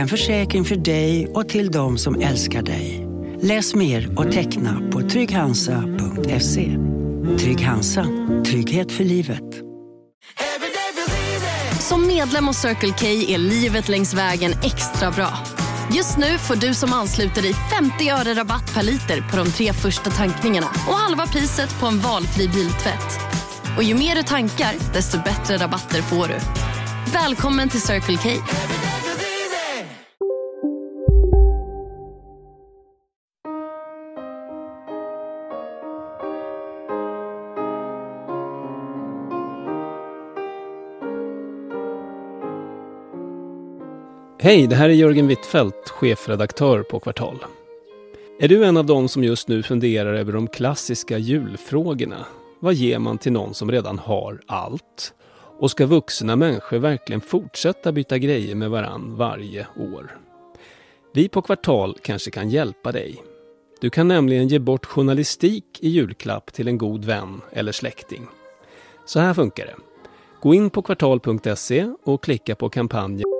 En försäkring för dig och till de som älskar dig. Läs mer och teckna på trygghansa.se. Trygg Hansa. Trygghet för livet. Som medlem hos Circle K är livet längs vägen extra bra. Just nu får du som ansluter dig 50 öre rabatt per liter på de tre första tankningarna och halva priset på en valfri biltvätt. Och ju mer du tankar, desto bättre rabatter får du. Välkommen till Circle K. Hej, det här är Jörgen Wittfeldt, chefredaktör på Kvartal. Är du en av dem som just nu funderar över de klassiska julfrågorna? Vad ger man till någon som redan har allt? Och ska vuxna människor verkligen fortsätta byta grejer med varann varje år? Vi på Kvartal kanske kan hjälpa dig. Du kan nämligen ge bort journalistik i julklapp till en god vän eller släkting. Så här funkar det. Gå in på kvartal.se och klicka på kampanjen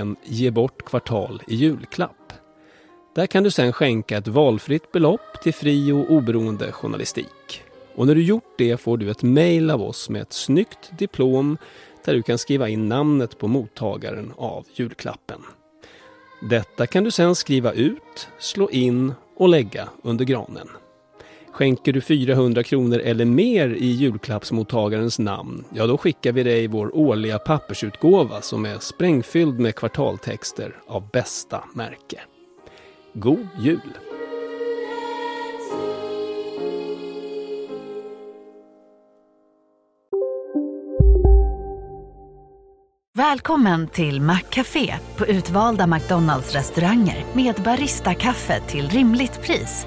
en Ge bort kvartal i julklapp. Där kan du sedan skänka ett valfritt belopp till fri och oberoende journalistik. Och när du gjort det får du ett mejl av oss med ett snyggt diplom där du kan skriva in namnet på mottagaren av julklappen. Detta kan du sedan skriva ut, slå in och lägga under granen. Skänker du 400 kronor eller mer i julklappsmottagarens namn, ja då skickar vi dig vår årliga pappersutgåva som är sprängfylld med kvartaltexter av bästa märke. God jul! Välkommen till Maccafé på utvalda McDonalds restauranger med Baristakaffe till rimligt pris.